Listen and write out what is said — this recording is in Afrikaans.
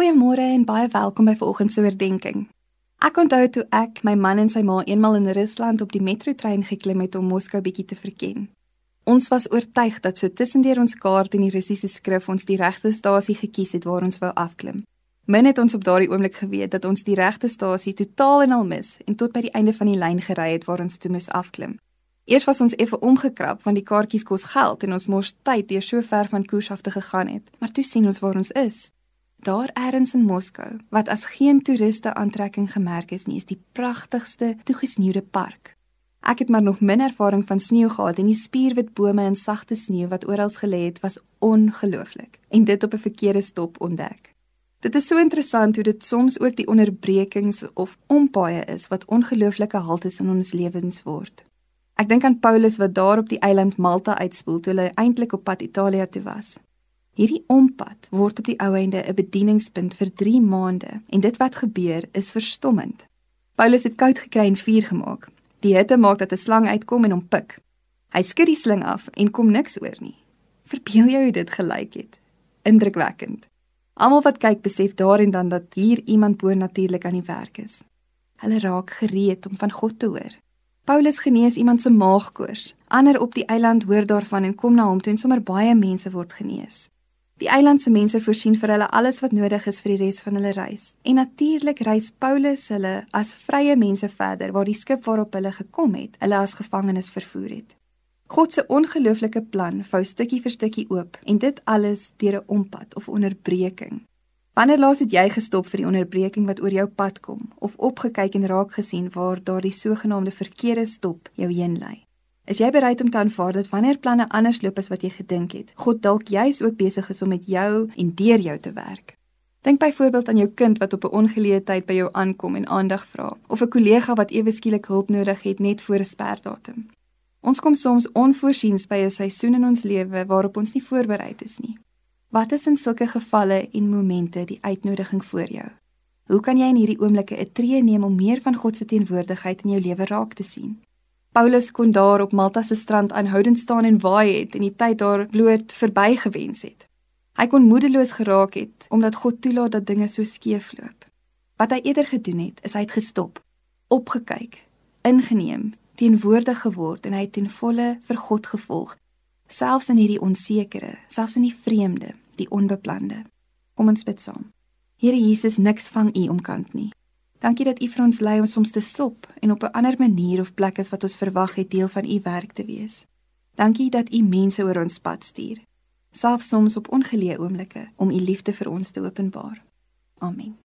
Goeiemôre en baie welkom by vanoggend se oordeenking. Ek onthou toe ek, my man en sy ma eenmal in Rusland op die metrotrein geklim het om Moskou bietjie te verken. Ons was oortuig dat so tussendeur ons kaart en die Russiese skrif ons die regte stasie gekies het waar ons wou afklim. Min het ons op daardie oomblik geweet dat ons die regte stasie totaal en al mis en tot by die einde van die lyn gery het waar ons toe moes afklim. Eers was ons effe omgekrap want die kaartjies kos geld en ons mors tyd deur so ver van koers af te gegaan het. Maar toe sien ons waar ons is. Daar eers in Moskou, wat as geen toeriste aantrekking gemerk is nie, is die pragtigste toegesneeude park. Ek het maar nog min ervaring van sneeu gehad en die spierwit bome en sagte sneeu wat oral gelê het was ongelooflik en dit op 'n verkeerde stop ontdek. Dit is so interessant hoe dit soms ook die onderbrekings of ompaaie is wat ongelooflike haltes in ons lewens word. Ek dink aan Paulus wat daar op die eiland Malta uitspoel toe hy eintlik op pad Italië toe was. Hierdie ompad word op die ou einde 'n bedieningspunt vir 3 maande en dit wat gebeur is verstommend. Paulus het koud gekry en vuur gemaak. Die hitte maak dat 'n slang uitkom en hom pik. Hy skud die slang af en kom niks oor nie. Verbeel jou hoe dit gelyk het. Indrukwekkend. Almal wat kyk besef daarin dan dat hier iemand bo-natuurlik aan die werk is. Hulle raak gereed om van God te hoor. Paulus genees iemand se maagkoors. Ander op die eiland hoor daarvan en kom na hom toe en sommer baie mense word genees. Die eilandse mense voorsien vir hulle alles wat nodig is vir die res van hulle reis. En natuurlik reis Paulus hulle as vrye mense verder waar die skip waarop hulle gekom het, hulle as gevangenes vervoer het. God se ongelooflike plan vou stukkie vir stukkie oop en dit alles deur 'n ompad of onderbreking. Wanneer laas het jy gestop vir die onderbreking wat oor jou pad kom of opgekyk en raak gesien waar daardie sogenaamde verkeerde stop jou heen lei? Is jy bereid om te aanvaar dat wanneer planne anders loop as wat jy gedink het, God dalk juis ook besig is om met jou en deur jou te werk? Dink byvoorbeeld aan jou kind wat op 'n ongeleë tyd by jou aankom en aandag vra, of 'n kollega wat ewe skielik hulp nodig het net voor 'n sperdatum. Ons kom soms onvoorsiens by 'n seisoen in ons lewe waarop ons nie voorberei is nie. Wat is in sulke gevalle en momente die uitnodiging vir jou? Hoe kan jy in hierdie oomblikke 'n tree neem om meer van God se teenwoordigheid in jou lewe raak te sien? Paulus kon daar op Malta se strand aanhoudend staan en waai het en die tyd daar bloot verbygewens het. Hy kon moedeloos geraak het omdat God toelaat dat dinge so skeef loop. Wat hy eerder gedoen het, is hy het gestop, opgekyk, ingeneem, teenwoordig geword en hy het ten volle vir God gevolg, selfs in hierdie onsekere, selfs in die vreemde, die onbeplande. Kom ons bid saam. Here Jesus, niks vang U omkant nie. Dankie dat U vir ons lei om soms te stop en op 'n ander manier of plek as wat ons verwag het deel van U werk te wees. Dankie dat U mense oor ons pad stuur, selfs soms op ongeleë oomblikke om U liefde vir ons te openbaar. Amen.